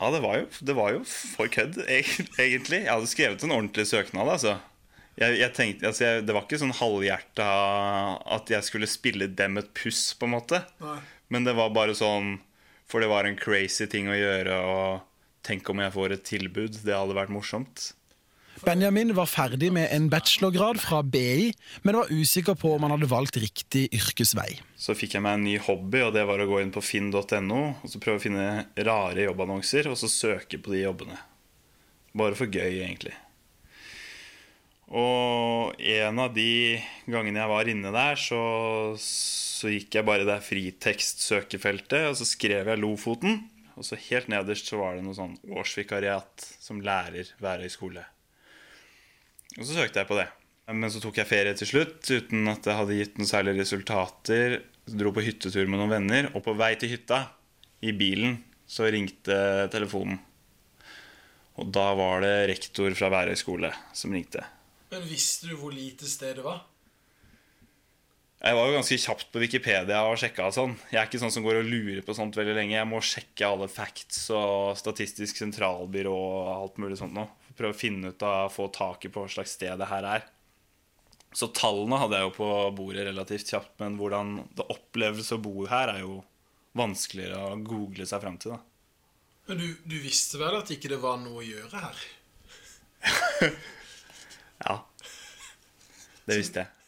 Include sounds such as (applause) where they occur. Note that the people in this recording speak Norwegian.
Ja, det var jo, det var jo for kødd, egentlig. Jeg hadde skrevet en ordentlig søknad, altså. Jeg, jeg tenkte, altså jeg, det var ikke sånn halvhjerta at jeg skulle spille dem et puss, på en måte. Nei. Men det var bare sånn For det var en crazy ting å gjøre, og tenk om jeg får et tilbud. Det hadde vært morsomt. Benjamin var ferdig med en bachelorgrad fra BI, men var usikker på om han hadde valgt riktig yrkesvei. Så fikk jeg meg en ny hobby, og det var å gå inn på finn.no og så prøve å finne rare jobbannonser, og så søke på de jobbene. Bare for gøy, egentlig. Og en av de gangene jeg var inne der, så, så gikk jeg bare det fritekstsøkefeltet, og så skrev jeg Lofoten. Og så helt nederst så var det noe sånn årsvikariat som lærer Værøy skole. Og så søkte jeg på det. Men så tok jeg ferie til slutt uten at det hadde gitt noen særlige resultater. Så dro på hyttetur med noen venner, og på vei til hytta, i bilen, så ringte telefonen. Og da var det rektor fra Værøy skole som ringte. Men visste du hvor lite stedet var? Jeg var jo ganske kjapt på Wikipedia og sjekka sånn. Jeg er ikke sånn som går og lurer på sånt veldig lenge. Jeg må sjekke alle facts og Statistisk sentralbyrå og alt mulig sånt nå. Prøve å finne ut av, få taket på hva slags sted det her er. Så tallene hadde jeg jo på bordet relativt kjapt, men hvordan det oppleves å bo her, er jo vanskeligere å google seg fram til. da Men du, du visste vel at ikke det var noe å gjøre her? (laughs) Ja. Det visste jeg.